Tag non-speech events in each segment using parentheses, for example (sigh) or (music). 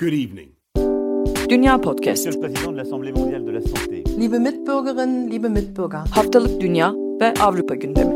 Good evening. Dünya Podcast. Monsieur le Président de l'Assemblée mondiale de la santé. Liebe Mitbürgerinnen, liebe Mitbürger. Haftalık Dünya ve Avrupa gündemi.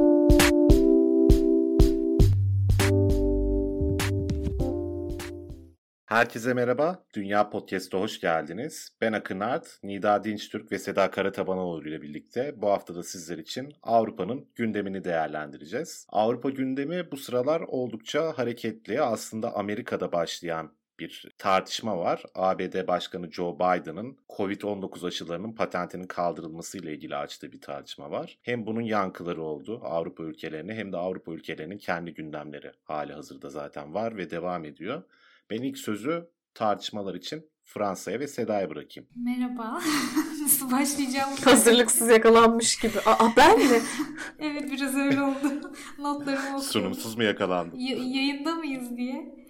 Herkese merhaba. Dünya Podcast'a hoş geldiniz. Ben Akın Art, Nida Dinçtürk ve Seda Karatabanoğlu ile birlikte bu haftada sizler için Avrupa'nın gündemini değerlendireceğiz. Avrupa gündemi bu sıralar oldukça hareketli. Aslında Amerika'da başlayan bir tartışma var. ABD Başkanı Joe Biden'ın Covid-19 aşılarının patentinin kaldırılması ile ilgili açtığı bir tartışma var. Hem bunun yankıları oldu Avrupa ülkelerine hem de Avrupa ülkelerinin kendi gündemleri hali hazırda zaten var ve devam ediyor. Ben ilk sözü tartışmalar için Fransa'ya ve Seda'ya bırakayım. Merhaba. (laughs) Nasıl başlayacağım? (laughs) Hazırlıksız yakalanmış gibi. Aa ben mi? (laughs) evet biraz öyle oldu. Notlarımı okuyorum. Sunumsuz mu yakalandım? Ya- yayında mıyız diye.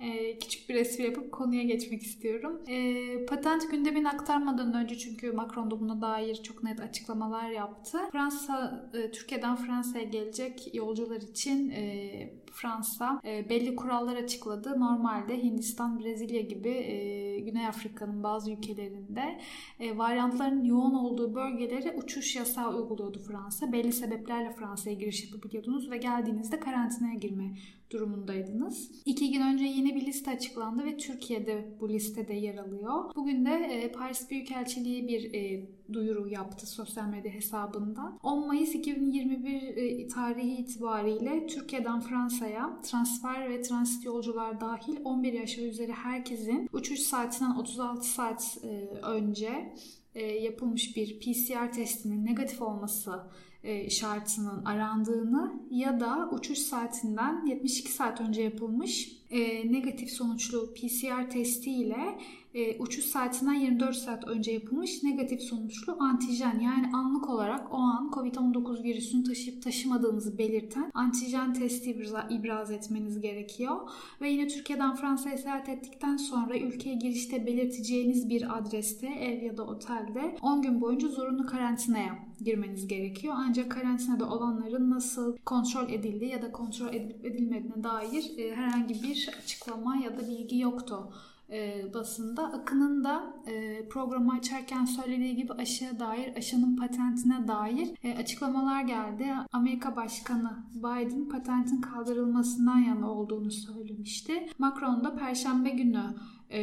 Ee, küçük bir espri yapıp konuya geçmek istiyorum. Ee, patent gündemini aktarmadan önce çünkü Macron da buna dair çok net açıklamalar yaptı. Fransa, e, Türkiye'den Fransa'ya gelecek yolcular için e, Fransa e, belli kurallar açıkladı. Normalde Hindistan, Brezilya gibi e, Güney Afrika'nın bazı ülkelerinde e, varyantların yoğun olduğu bölgelere uçuş yasağı uyguluyordu Fransa. Belli sebeplerle Fransa'ya giriş yapabiliyordunuz ve geldiğinizde karantinaya girme durumundaydınız. İki gün önce yeni bir liste açıklandı ve Türkiye'de bu listede yer alıyor. Bugün de e, Paris Büyükelçiliği bir e, duyuru yaptı sosyal medya hesabından. 10 Mayıs 2021 e, tarihi itibariyle Türkiye'den Fransa'ya transfer ve transit yolcular dahil 11 yaş ve üzeri herkesin uçuş saatinden 36 saat e, önce e, yapılmış bir PCR testinin negatif olması e, şartının arandığını ya da uçuş saatinden 72 saat önce yapılmış negatif sonuçlu PCR testi ile e, uçuş saatinden 24 saat önce yapılmış negatif sonuçlu antijen yani anlık olarak o an COVID-19 virüsünü taşıyıp taşımadığınızı belirten antijen testi ibra- ibraz etmeniz gerekiyor. Ve yine Türkiye'den Fransa'ya seyahat ettikten sonra ülkeye girişte belirteceğiniz bir adreste ev ya da otelde 10 gün boyunca zorunlu karantinaya girmeniz gerekiyor. Ancak karantinada olanların nasıl kontrol edildiği ya da kontrol edilip edilmediğine dair e, herhangi bir açıklama ya da bilgi yoktu e, basında. Akın'ın da e, programı açarken söylediği gibi aşıya dair, aşının patentine dair e, açıklamalar geldi. Amerika Başkanı Biden patentin kaldırılmasından yana olduğunu söylemişti. Macron da Perşembe günü e,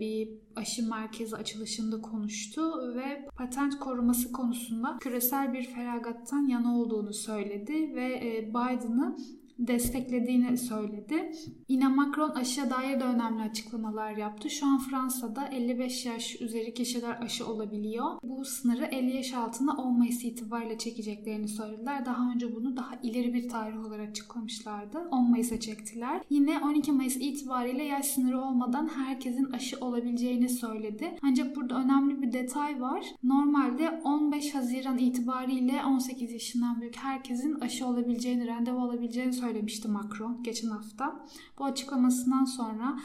bir aşı merkezi açılışında konuştu ve patent koruması konusunda küresel bir feragattan yana olduğunu söyledi ve e, Biden'ı desteklediğini söyledi. Yine Macron aşıya dair de önemli açıklamalar yaptı. Şu an Fransa'da 55 yaş üzeri kişiler aşı olabiliyor. Bu sınırı 50 yaş altına 10 Mayıs itibariyle çekeceklerini söylediler. Daha önce bunu daha ileri bir tarih olarak açıklamışlardı. 10 Mayıs'a çektiler. Yine 12 Mayıs itibariyle yaş sınırı olmadan herkesin aşı olabileceğini söyledi. Ancak burada önemli bir detay var. Normalde 15 Haziran itibariyle 18 yaşından büyük herkesin aşı olabileceğini, randevu olabileceğini söylemişti Macron geçen hafta. Bu açıklamasından sonra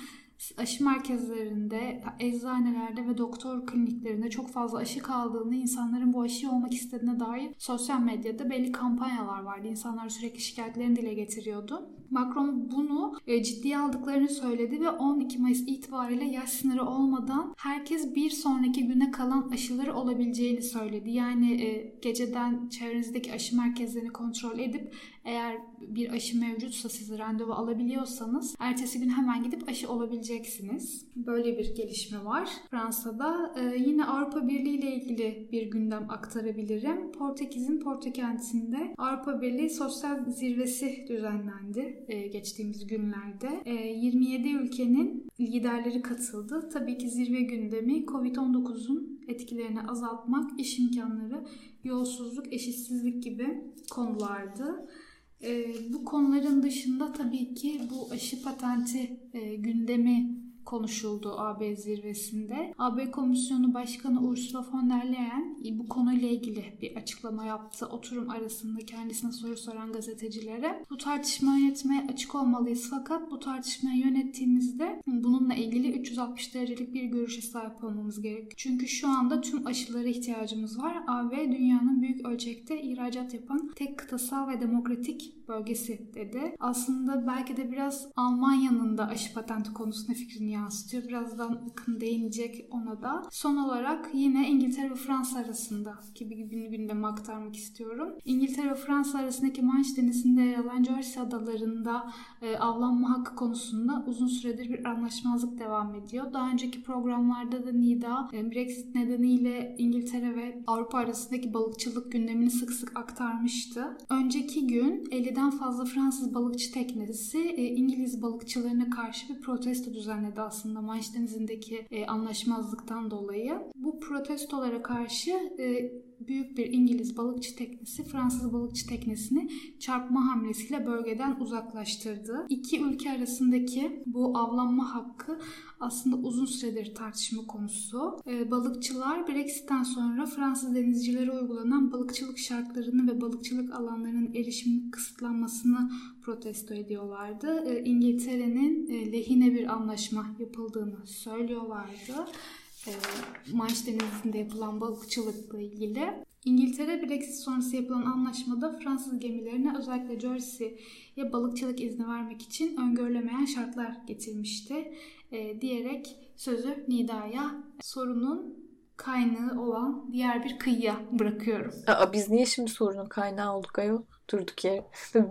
aşı merkezlerinde, eczanelerde ve doktor kliniklerinde çok fazla aşı kaldığını, insanların bu aşıyı olmak istediğine dair sosyal medyada belli kampanyalar vardı. İnsanlar sürekli şikayetlerini dile getiriyordu. Macron bunu e, ciddiye aldıklarını söyledi ve 12 Mayıs itibariyle yaş sınırı olmadan herkes bir sonraki güne kalan aşıları olabileceğini söyledi. Yani e, geceden çevrenizdeki aşı merkezlerini kontrol edip eğer bir aşı mevcutsa siz randevu alabiliyorsanız ertesi gün hemen gidip aşı olabileceksiniz. Böyle bir gelişme var. Fransa'da e, yine Avrupa Birliği ile ilgili bir gündem aktarabilirim. Portekiz'in Porto kentinde Avrupa Birliği Sosyal Zirvesi düzenlendi e, geçtiğimiz günlerde. E, 27 ülkenin liderleri katıldı. Tabii ki zirve gündemi Covid-19'un etkilerini azaltmak, iş imkanları, yolsuzluk, eşitsizlik gibi konulardı. E, bu konuların dışında tabii ki bu aşı patenti e, gündemi konuşuldu AB zirvesinde. AB Komisyonu Başkanı Ursula von der Leyen e, bu konuyla ilgili bir açıklama yaptı. Oturum arasında kendisine soru soran gazetecilere. Bu tartışmayı yönetmeye açık olmalıyız fakat bu tartışmayı yönettiğimizde bununla ilgili 360 derecelik bir görüşe sahip olmamız gerek. Çünkü şu anda tüm aşılara ihtiyacımız var. AB dünyanın büyük ölçekte ihracat yapan tek kıtasal ve demokratik bölgesi dedi. Aslında belki de biraz Almanya'nın da aşı patenti konusunda fikrini yansıtıyor. Birazdan Akın değinecek ona da. Son olarak yine İngiltere ve Fransa arasında gibi gibi gündemi aktarmak istiyorum. İngiltere ve Fransa arasındaki Manş Denizi'nde yer alan Jersey adalarında e, avlanma hakkı konusunda uzun süredir bir anlaşmazlık devam ediyor. Daha önceki programlarda da NIDA e, Brexit nedeniyle İngiltere ve Avrupa arasındaki balıkçılık gündemini sık sık aktarmıştı. Önceki gün 50'den fazla Fransız balıkçı teknesi e, İngiliz balıkçılarına karşı bir protesto düzenledi aslında Manş Denizi'ndeki e, anlaşmazlıktan dolayı. Bu protestolara karşı e, büyük bir İngiliz balıkçı teknesi Fransız balıkçı teknesini çarpma hamlesiyle bölgeden uzaklaştırdı. İki ülke arasındaki bu avlanma hakkı aslında uzun süredir tartışma konusu. Ee, balıkçılar Brexit'ten sonra Fransız denizcilere uygulanan balıkçılık şartlarını ve balıkçılık alanlarının erişiminin kısıtlanmasını protesto ediyorlardı. Ee, İngiltere'nin e, lehine bir anlaşma yapıldığını söylüyorlardı e, Manş Denizi'nde yapılan balıkçılıkla ilgili. İngiltere Brexit sonrası yapılan anlaşmada Fransız gemilerine özellikle Jersey'ye balıkçılık izni vermek için öngörülemeyen şartlar getirmişti. E, diyerek sözü Nida'ya sorunun kaynağı olan diğer bir kıyıya bırakıyorum. Aa, biz niye şimdi sorunun kaynağı olduk ayol? Durduk yere. (laughs)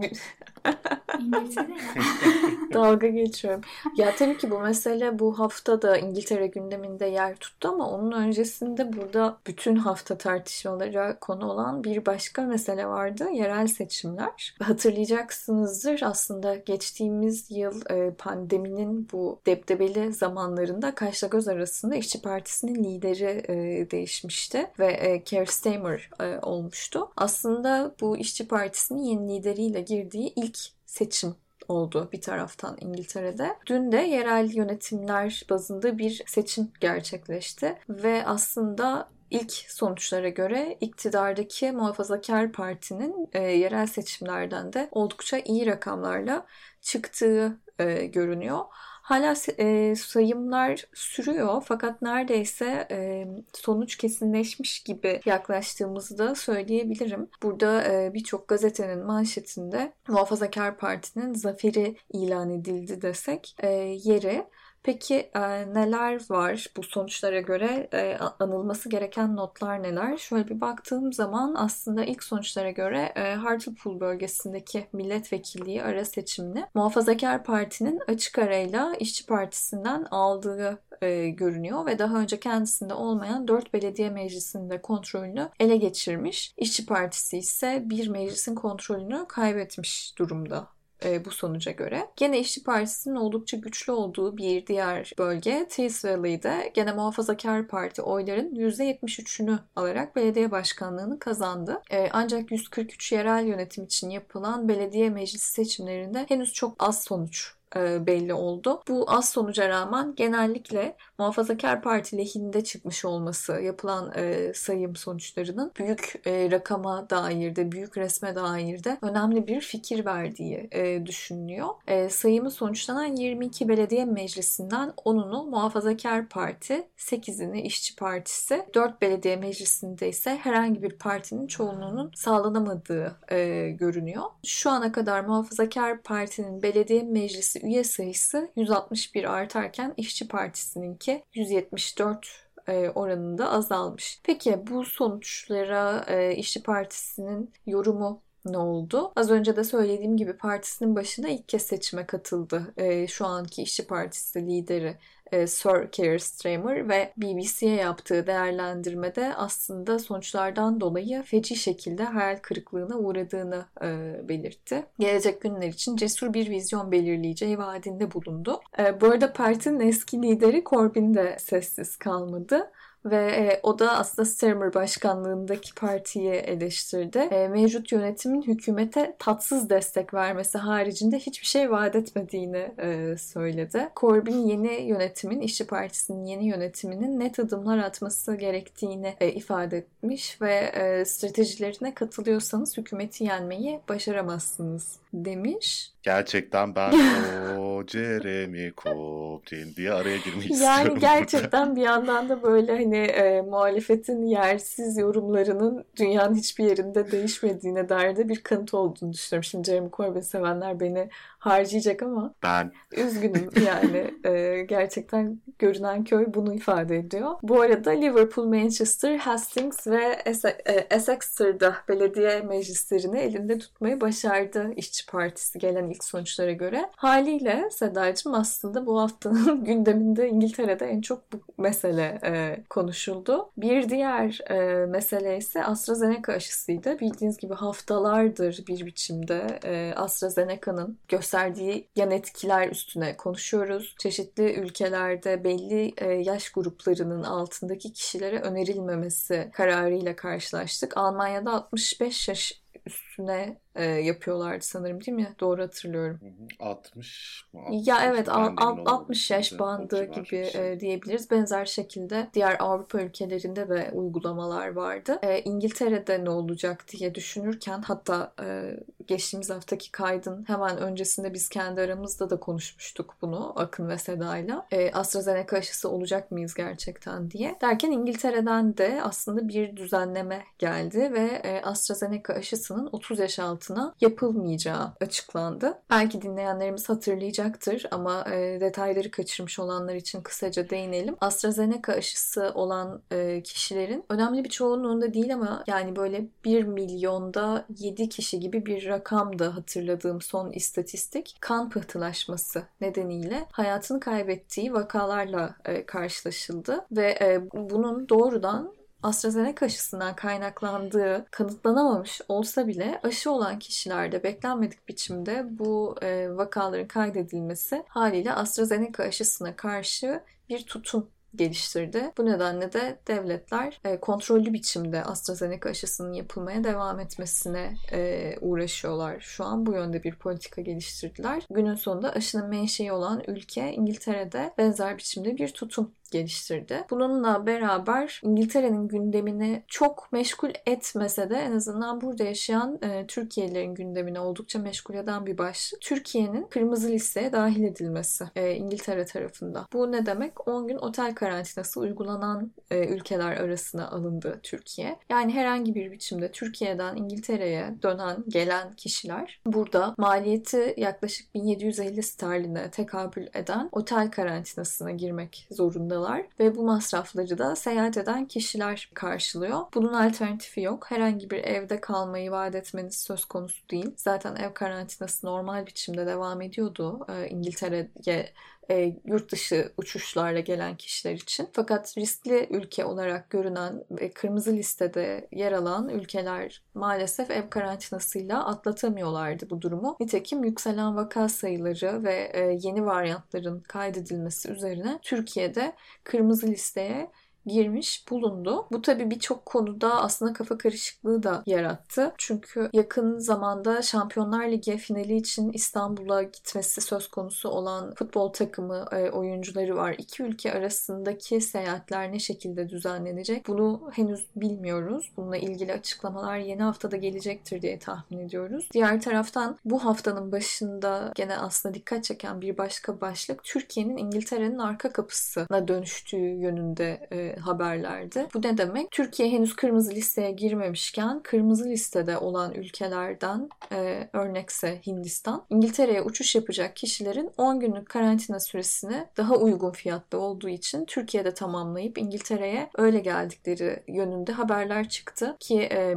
Dalga geçiyorum. Ya tabii ki bu mesele bu hafta da İngiltere gündeminde yer tuttu ama onun öncesinde burada bütün hafta tartışmalara konu olan bir başka mesele vardı. Yerel seçimler. Hatırlayacaksınızdır aslında geçtiğimiz yıl e, pandeminin bu debdebeli zamanlarında kaşla göz arasında İşçi Partisi'nin lideri e, değişmişti ve e, Keir Starmer olmuştu. Aslında bu İşçi Partisi'nin yeni lideriyle girdiği ilk seçim oldu bir taraftan İngiltere'de. Dün de yerel yönetimler bazında bir seçim gerçekleşti ve aslında ilk sonuçlara göre iktidardaki Muhafazakar Parti'nin e, yerel seçimlerden de oldukça iyi rakamlarla çıktığı e, görünüyor. Hala e, sayımlar sürüyor fakat neredeyse e, sonuç kesinleşmiş gibi yaklaştığımızı da söyleyebilirim. Burada e, birçok gazetenin manşetinde Muhafazakar Parti'nin zaferi ilan edildi desek e, yeri Peki e, neler var bu sonuçlara göre e, anılması gereken notlar neler? Şöyle bir baktığım zaman aslında ilk sonuçlara göre e, Hartlepool bölgesindeki milletvekilliği ara seçimini Muhafazakar Parti'nin açık arayla İşçi Partisi'nden aldığı e, görünüyor ve daha önce kendisinde olmayan 4 belediye meclisinde kontrolünü ele geçirmiş. İşçi Partisi ise bir meclisin kontrolünü kaybetmiş durumda e, bu sonuca göre. Gene İşçi Partisi'nin oldukça güçlü olduğu bir diğer bölge Tees Valley'de gene Muhafazakar Parti oyların %73'ünü alarak belediye başkanlığını kazandı. E, ancak 143 yerel yönetim için yapılan belediye meclisi seçimlerinde henüz çok az sonuç belli oldu. Bu az sonuca rağmen genellikle Muhafazakar Parti lehinde çıkmış olması yapılan e, sayım sonuçlarının büyük e, rakama dair de büyük resme dair de önemli bir fikir verdiği e, düşünülüyor. E, sayımı sonuçlanan 22 belediye meclisinden 10'unu Muhafazakar Parti, 8'ini İşçi Partisi, 4 belediye meclisinde ise herhangi bir partinin çoğunluğunun sağlanamadığı e, görünüyor. Şu ana kadar Muhafazakar Parti'nin belediye meclisi üye sayısı 161 artarken İşçi Partisi'ninki 174 e, oranında azalmış. Peki bu sonuçlara e, İşçi Partisi'nin yorumu ne oldu? Az önce de söylediğim gibi partisinin başına ilk kez seçime katıldı. E, şu anki İşçi Partisi lideri e, Sir Keir Starmer ve BBC'ye yaptığı değerlendirmede aslında sonuçlardan dolayı feci şekilde hayal kırıklığına uğradığını e, belirtti. Gelecek günler için cesur bir vizyon belirleyeceği vaadinde bulundu. E, bu arada partinin eski lideri Corbyn de sessiz kalmadı ve e, o da aslında Starmer başkanlığındaki partiyi eleştirdi. E, mevcut yönetimin hükümete tatsız destek vermesi haricinde hiçbir şey vaat etmediğini e, söyledi. Corbyn yeni yönetimin, İşçi Partisi'nin yeni yönetiminin net adımlar atması gerektiğini e, ifade etmiş ve e, stratejilerine katılıyorsanız hükümeti yenmeyi başaramazsınız demiş. Gerçekten ben o Jeremy Corbyn diye araya girmek yani istiyorum. Yani gerçekten (laughs) bir yandan da böyle hani e, muhalefetin yersiz yorumlarının dünyanın hiçbir yerinde değişmediğine dair de bir kanıt olduğunu düşünüyorum. Şimdi Jeremy Corbyn sevenler beni harcayacak ama Ben üzgünüm (laughs) yani e, gerçekten görünen köy bunu ifade ediyor. Bu arada Liverpool, Manchester, Hastings ve e, Essexeter'da belediye meclislerini elinde tutmayı başardı İşçi Partisi gelen ilk sonuçlara göre. Haliyle Sedacığım aslında bu haftanın (laughs) gündeminde İngiltere'de en çok bu mesele e, konuşuldu. Bir diğer e, mesele ise AstraZeneca aşısıydı. Bildiğiniz gibi haftalardır bir biçimde e, AstraZeneca'nın gösterdiği yan etkiler üstüne konuşuyoruz. Çeşitli ülkelerde belli e, yaş gruplarının altındaki kişilere önerilmemesi kararıyla karşılaştık. Almanya'da 65 yaş üstüne e, yapıyorlardı sanırım değil mi? Doğru hatırlıyorum. 60 mı? Ya evet 60 yaş bandı gibi şey. e, diyebiliriz. Benzer şekilde diğer Avrupa ülkelerinde de uygulamalar vardı. E, İngiltere'de ne olacak diye düşünürken hatta e, geçtiğimiz haftaki kaydın hemen öncesinde biz kendi aramızda da konuşmuştuk bunu Akın ve Seda'yla. E, AstraZeneca aşısı olacak mıyız gerçekten diye. Derken İngiltere'den de aslında bir düzenleme geldi ve e, AstraZeneca aşısının 30 yaş altı altına yapılmayacağı açıklandı. Belki dinleyenlerimiz hatırlayacaktır ama e, detayları kaçırmış olanlar için kısaca değinelim. AstraZeneca aşısı olan e, kişilerin önemli bir çoğunluğunda değil ama yani böyle 1 milyonda 7 kişi gibi bir rakam da hatırladığım son istatistik kan pıhtılaşması nedeniyle hayatını kaybettiği vakalarla e, karşılaşıldı ve e, bunun doğrudan AstraZeneca aşısından kaynaklandığı kanıtlanamamış olsa bile aşı olan kişilerde beklenmedik biçimde bu e, vakaların kaydedilmesi haliyle AstraZeneca aşısına karşı bir tutum geliştirdi. Bu nedenle de devletler e, kontrollü biçimde AstraZeneca aşısının yapılmaya devam etmesine e, uğraşıyorlar. Şu an bu yönde bir politika geliştirdiler. Günün sonunda aşının menşei olan ülke İngiltere'de benzer biçimde bir tutum geliştirdi. Bununla beraber İngiltere'nin gündemini çok meşgul etmese de en azından burada yaşayan e, Türkiye'lilerin gündemini oldukça meşgul eden bir başlık. Türkiye'nin kırmızı listeye dahil edilmesi e, İngiltere tarafında. Bu ne demek? 10 gün otel karantinası uygulanan e, ülkeler arasına alındı Türkiye. Yani herhangi bir biçimde Türkiye'den İngiltere'ye dönen, gelen kişiler burada maliyeti yaklaşık 1750 sterline tekabül eden otel karantinasına girmek zorunda zorundalar ve bu masrafları da seyahat eden kişiler karşılıyor. Bunun alternatifi yok. Herhangi bir evde kalmayı vaat etmeniz söz konusu değil. Zaten ev karantinası normal biçimde devam ediyordu. Ee, İngiltere'ye e, yurt dışı uçuşlarla gelen kişiler için. Fakat riskli ülke olarak görünen ve kırmızı listede yer alan ülkeler maalesef ev karantinasıyla atlatamıyorlardı bu durumu. Nitekim yükselen vaka sayıları ve e, yeni varyantların kaydedilmesi üzerine Türkiye'de kırmızı listeye girmiş bulundu. Bu tabii birçok konuda aslında kafa karışıklığı da yarattı. Çünkü yakın zamanda Şampiyonlar Ligi finali için İstanbul'a gitmesi söz konusu olan futbol takımı e, oyuncuları var. İki ülke arasındaki seyahatler ne şekilde düzenlenecek? Bunu henüz bilmiyoruz. Bununla ilgili açıklamalar yeni haftada gelecektir diye tahmin ediyoruz. Diğer taraftan bu haftanın başında gene aslında dikkat çeken bir başka başlık Türkiye'nin İngiltere'nin arka kapısına dönüştüğü yönünde e, haberlerdi. Bu ne demek? Türkiye henüz kırmızı listeye girmemişken kırmızı listede olan ülkelerden e, örnekse Hindistan, İngiltere'ye uçuş yapacak kişilerin 10 günlük karantina süresini daha uygun fiyatta olduğu için Türkiye'de tamamlayıp İngiltere'ye öyle geldikleri yönünde haberler çıktı ki e,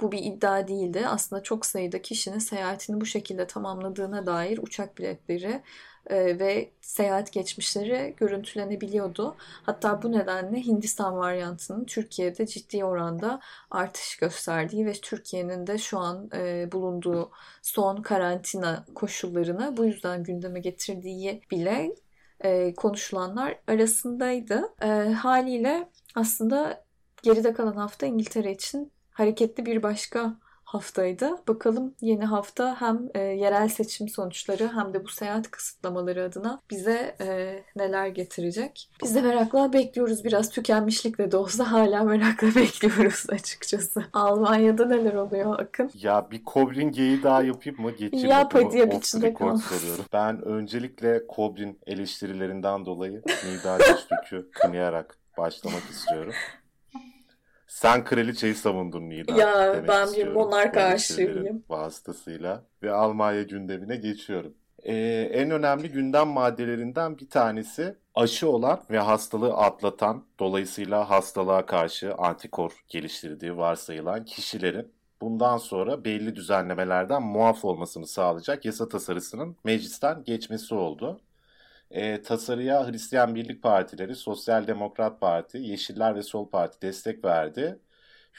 bu bir iddia değildi. Aslında çok sayıda kişinin seyahatini bu şekilde tamamladığına dair uçak biletleri e, ve seyahat geçmişleri görüntülenebiliyordu. Hatta bu nedenle Hindistan varyantının Türkiye'de ciddi oranda artış gösterdiği ve Türkiye'nin de şu an e, bulunduğu son karantina koşullarını bu yüzden gündeme getirdiği bile e, konuşulanlar arasındaydı. Haliyle aslında geride kalan hafta İngiltere için hareketli bir başka haftaydı. Bakalım yeni hafta hem e, yerel seçim sonuçları hem de bu seyahat kısıtlamaları adına bize e, neler getirecek. Biz de merakla bekliyoruz. Biraz tükenmişlikle de olsa hala merakla (laughs) bekliyoruz açıkçası. Almanya'da neler oluyor Akın? Ya bir Kobrin geyi daha yapayım mı? Geçeyim Yap hadi yap içinde kal. soruyorum. Ben öncelikle Kobrin eleştirilerinden dolayı Nida Geçtük'ü kınayarak başlamak istiyorum. (laughs) Sen kraliçeyi savundun Nida. Ya ben bir monark aşığıyım. Vasıtasıyla ve Almanya gündemine geçiyorum. Ee, en önemli gündem maddelerinden bir tanesi aşı olan ve hastalığı atlatan, dolayısıyla hastalığa karşı antikor geliştirdiği varsayılan kişilerin bundan sonra belli düzenlemelerden muaf olmasını sağlayacak yasa tasarısının meclisten geçmesi oldu. E, tasarıya Hristiyan Birlik Partileri, Sosyal Demokrat Parti, Yeşiller ve Sol Parti destek verdi.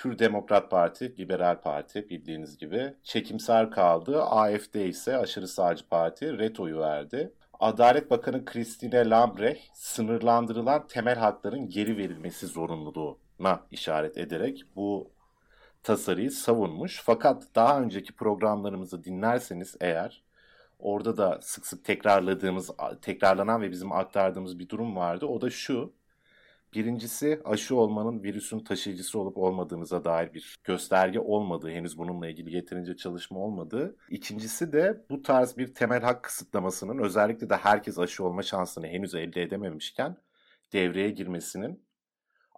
Hür Demokrat Parti, Liberal Parti bildiğiniz gibi çekimser kaldı. AFD ise aşırı sağcı parti retoyu verdi. Adalet Bakanı Christine Lambrecht sınırlandırılan temel hakların geri verilmesi zorunluluğuna işaret ederek bu tasarıyı savunmuş. Fakat daha önceki programlarımızı dinlerseniz eğer orada da sık sık tekrarladığımız, tekrarlanan ve bizim aktardığımız bir durum vardı. O da şu. Birincisi aşı olmanın virüsün taşıyıcısı olup olmadığımıza dair bir gösterge olmadığı, henüz bununla ilgili yeterince çalışma olmadığı. İkincisi de bu tarz bir temel hak kısıtlamasının özellikle de herkes aşı olma şansını henüz elde edememişken devreye girmesinin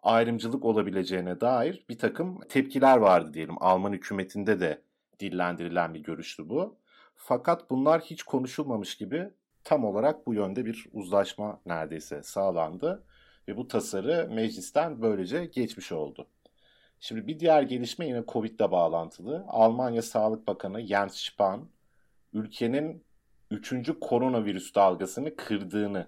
ayrımcılık olabileceğine dair bir takım tepkiler vardı diyelim. Alman hükümetinde de dillendirilen bir görüştü bu. Fakat bunlar hiç konuşulmamış gibi tam olarak bu yönde bir uzlaşma neredeyse sağlandı. Ve bu tasarı meclisten böylece geçmiş oldu. Şimdi bir diğer gelişme yine Covid ile bağlantılı. Almanya Sağlık Bakanı Jens Spahn ülkenin 3. koronavirüs dalgasını kırdığını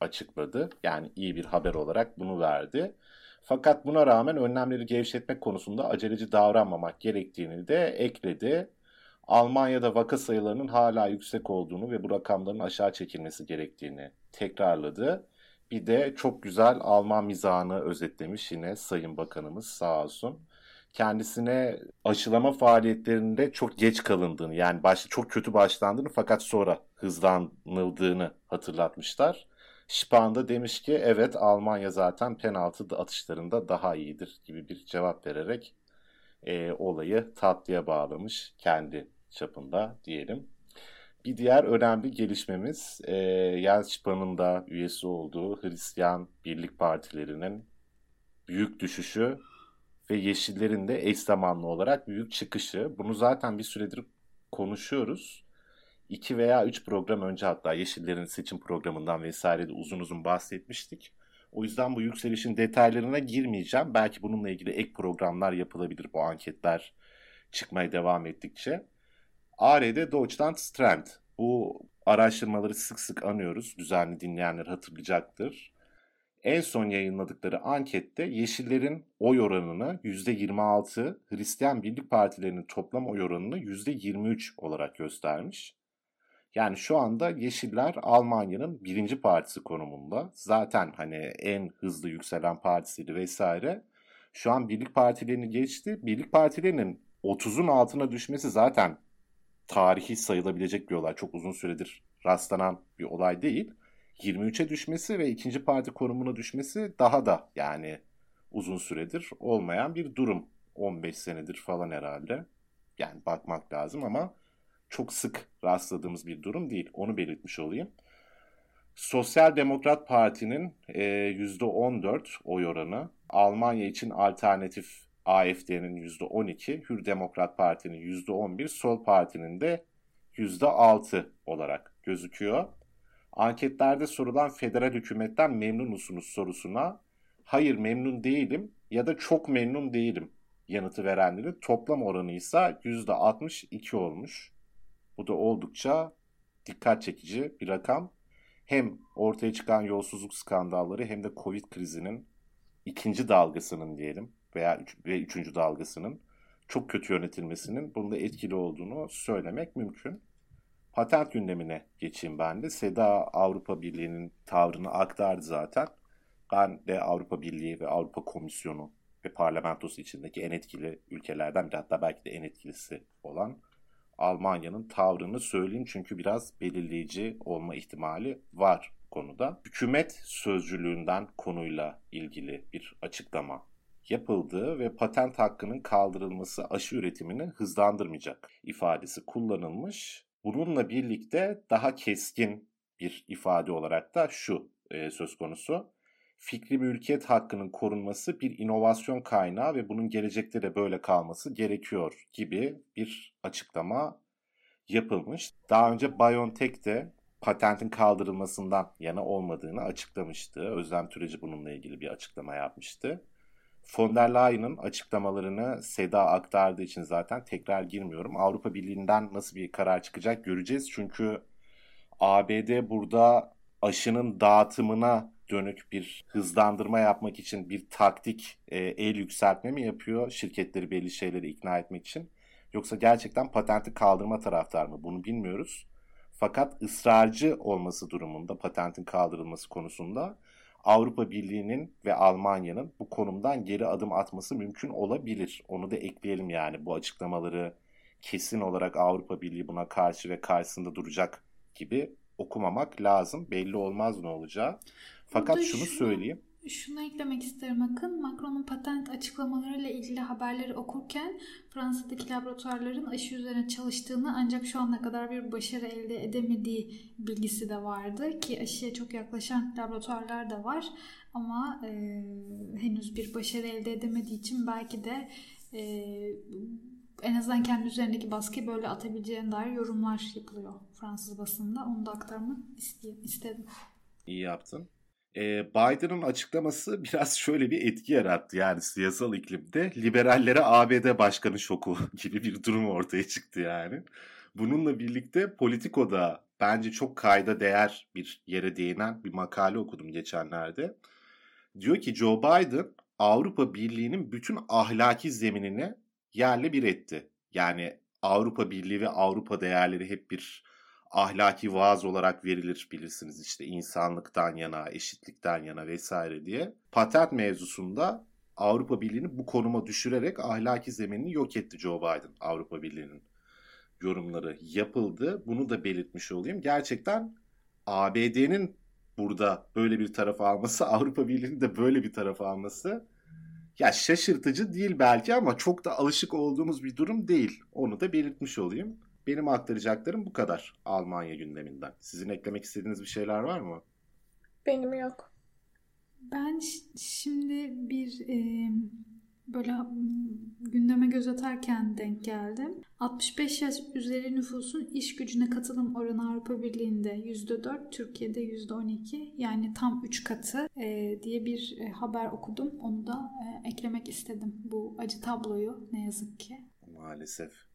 açıkladı. Yani iyi bir haber olarak bunu verdi. Fakat buna rağmen önlemleri gevşetmek konusunda aceleci davranmamak gerektiğini de ekledi. Almanya'da vaka sayılarının hala yüksek olduğunu ve bu rakamların aşağı çekilmesi gerektiğini tekrarladı. Bir de çok güzel Alman mizahını özetlemiş yine Sayın Bakanımız sağ olsun. Kendisine aşılama faaliyetlerinde çok geç kalındığını yani başta çok kötü başlandığını fakat sonra hızlanıldığını hatırlatmışlar. Spahn da demiş ki evet Almanya zaten penaltı atışlarında daha iyidir gibi bir cevap vererek e, olayı tatlıya bağlamış kendi çapında diyelim. Bir diğer önemli gelişmemiz e, Jens Spahn'ın da üyesi olduğu Hristiyan Birlik Partilerinin büyük düşüşü ve Yeşillerin de eş zamanlı olarak büyük çıkışı. Bunu zaten bir süredir konuşuyoruz. 2 veya 3 program önce hatta Yeşillerin seçim programından vesaire de uzun uzun bahsetmiştik. O yüzden bu yükselişin detaylarına girmeyeceğim. Belki bununla ilgili ek programlar yapılabilir bu anketler çıkmaya devam ettikçe. ARD Deutschland Strand. Bu araştırmaları sık sık anıyoruz. Düzenli dinleyenler hatırlayacaktır. En son yayınladıkları ankette Yeşillerin oy oranını %26, Hristiyan Birlik Partilerinin toplam oy oranını %23 olarak göstermiş. Yani şu anda Yeşiller Almanya'nın birinci partisi konumunda. Zaten hani en hızlı yükselen partisiydi vesaire. Şu an birlik partilerini geçti. Birlik partilerinin 30'un altına düşmesi zaten tarihi sayılabilecek bir olay. Çok uzun süredir rastlanan bir olay değil. 23'e düşmesi ve ikinci parti konumuna düşmesi daha da yani uzun süredir olmayan bir durum. 15 senedir falan herhalde. Yani bakmak lazım ama çok sık rastladığımız bir durum değil. Onu belirtmiş olayım. Sosyal Demokrat Parti'nin e, %14 oy oranı, Almanya için alternatif AFD'nin %12, Hür Demokrat Parti'nin %11, Sol Parti'nin de %6 olarak gözüküyor. Anketlerde sorulan federal hükümetten memnun musunuz sorusuna hayır memnun değilim ya da çok memnun değilim yanıtı verenlerin toplam oranı ise %62 olmuş. Bu da oldukça dikkat çekici bir rakam. Hem ortaya çıkan yolsuzluk skandalları hem de Covid krizinin ikinci dalgasının diyelim veya üç, ve üçüncü dalgasının çok kötü yönetilmesinin bunda etkili olduğunu söylemek mümkün. Patent gündemine geçeyim ben de. SEDA Avrupa Birliği'nin tavrını aktardı zaten. Ben de Avrupa Birliği ve Avrupa Komisyonu ve parlamentosu içindeki en etkili ülkelerden biri hatta belki de en etkilisi olan Almanya'nın tavrını söyleyeyim çünkü biraz belirleyici olma ihtimali var konuda. Hükümet sözcülüğünden konuyla ilgili bir açıklama yapıldığı ve patent hakkının kaldırılması aşı üretimini hızlandırmayacak ifadesi kullanılmış. Bununla birlikte daha keskin bir ifade olarak da şu e, söz konusu. Fikri mülkiyet hakkının korunması bir inovasyon kaynağı ve bunun gelecekte de böyle kalması gerekiyor gibi bir açıklama yapılmış. Daha önce BioNTech de patentin kaldırılmasından yana olmadığını açıklamıştı. Özlem Türeci bununla ilgili bir açıklama yapmıştı. Von der Leyen'ın açıklamalarını Seda aktardığı için zaten tekrar girmiyorum. Avrupa Birliği'nden nasıl bir karar çıkacak göreceğiz. Çünkü ABD burada aşının dağıtımına dönük bir hızlandırma yapmak için bir taktik e, el yükseltme mi yapıyor şirketleri belli şeyleri ikna etmek için? Yoksa gerçekten patenti kaldırma taraftar mı? Bunu bilmiyoruz. Fakat ısrarcı olması durumunda patentin kaldırılması konusunda Avrupa Birliği'nin ve Almanya'nın bu konumdan geri adım atması mümkün olabilir. Onu da ekleyelim yani bu açıklamaları kesin olarak Avrupa Birliği buna karşı ve karşısında duracak gibi okumamak lazım. Belli olmaz ne olacağı. Fakat şunu- söyleyeyim. Şunu eklemek isterim Akın. Macron'un patent açıklamalarıyla ilgili haberleri okurken Fransa'daki laboratuvarların aşı üzerine çalıştığını ancak şu ana kadar bir başarı elde edemediği bilgisi de vardı. Ki aşıya çok yaklaşan laboratuvarlar da var. Ama e, henüz bir başarı elde edemediği için belki de e, en azından kendi üzerindeki baskıyı böyle atabileceğine dair yorumlar yapılıyor Fransız basında. Onu da aktarmak iste- istedim. İyi yaptın. Ee, Biden'ın açıklaması (laughs) biraz şöyle bir etki yarattı yani siyasal iklimde. Liberallere ABD başkanı şoku (laughs) gibi bir durum ortaya çıktı yani. Bununla birlikte Politico'da bence çok kayda değer bir yere değinen bir makale okudum geçenlerde. Diyor ki Joe Biden Avrupa Birliği'nin bütün ahlaki zeminini yerle bir etti. Yani Avrupa Birliği ve Avrupa değerleri hep bir ahlaki vaaz olarak verilir bilirsiniz işte insanlıktan yana, eşitlikten yana vesaire diye. Patent mevzusunda Avrupa Birliği'ni bu konuma düşürerek ahlaki zeminini yok etti Joe Biden Avrupa Birliği'nin yorumları yapıldı. Bunu da belirtmiş olayım. Gerçekten ABD'nin burada böyle bir taraf alması, (laughs) Avrupa Birliği'nin de böyle bir taraf alması ya şaşırtıcı değil belki ama çok da alışık olduğumuz bir durum değil. Onu da belirtmiş olayım. Benim aktaracaklarım bu kadar Almanya gündeminden. Sizin eklemek istediğiniz bir şeyler var mı? Benim yok. Ben şimdi bir e, böyle gündeme göz atarken denk geldim. 65 yaş üzeri nüfusun iş gücüne katılım oranı Avrupa Birliği'nde %4, Türkiye'de %12 yani tam 3 katı e, diye bir e, haber okudum. Onu da e, eklemek istedim bu acı tabloyu ne yazık ki. Maalesef.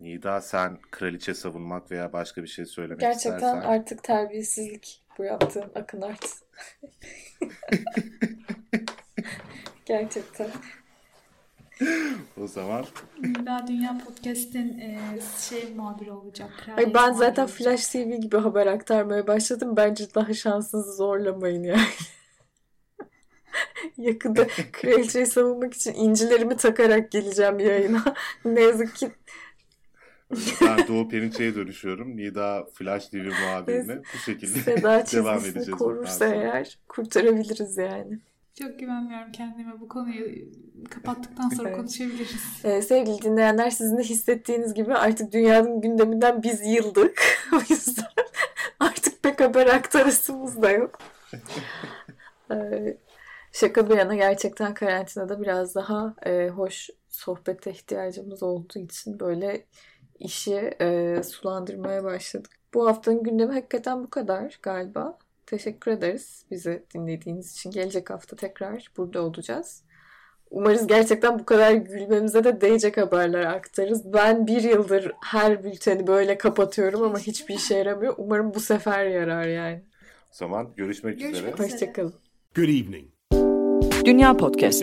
Nida sen kraliçe savunmak veya başka bir şey söylemek Gerçekten istersen. artık terbiyesizlik bu yaptığın Akın Art. (laughs) Gerçekten. O zaman Daha Dünya Podcast'in e, şey muhabiri olacak. Ay kraliyet ben muhabiri zaten olacak. Flash TV gibi haber aktarmaya başladım. Bence daha şansınızı zorlamayın yani. (laughs) Yakında (laughs) kraliçeyi savunmak için incilerimi takarak geleceğim yayına. ne yazık ki ben Doğu Perinçe'ye dönüşüyorum. Nida Flash TV muhabirine bu şekilde Seda devam edeceğiz. korursa eğer kurtarabiliriz yani. Çok güvenmiyorum kendime. Bu konuyu kapattıktan sonra (laughs) Evet. konuşabiliriz. Ee, sevgili dinleyenler sizin de hissettiğiniz gibi artık dünyanın gündeminden biz yıldık. (laughs) o yüzden artık pek haber aktarasımız da yok. (laughs) Ee, şaka bir yana gerçekten karantinada biraz daha e, hoş sohbete ihtiyacımız olduğu için böyle işi e, sulandırmaya başladık. Bu haftanın gündemi hakikaten bu kadar galiba. Teşekkür ederiz bizi dinlediğiniz için. Gelecek hafta tekrar burada olacağız. Umarız gerçekten bu kadar gülmemize de değecek haberler aktarırız. Ben bir yıldır her bülteni böyle kapatıyorum ama hiçbir işe yaramıyor. Umarım bu sefer yarar yani. O zaman görüşmek, Görüşmek üzere. üzere. Hoşçakalın. Good evening. Dünya Podcast.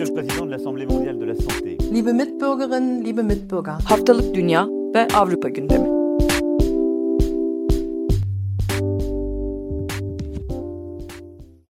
Liebe Mitbürgerinnen, liebe Mitbürger. Haftalık Dünya ve Avrupa gündemi.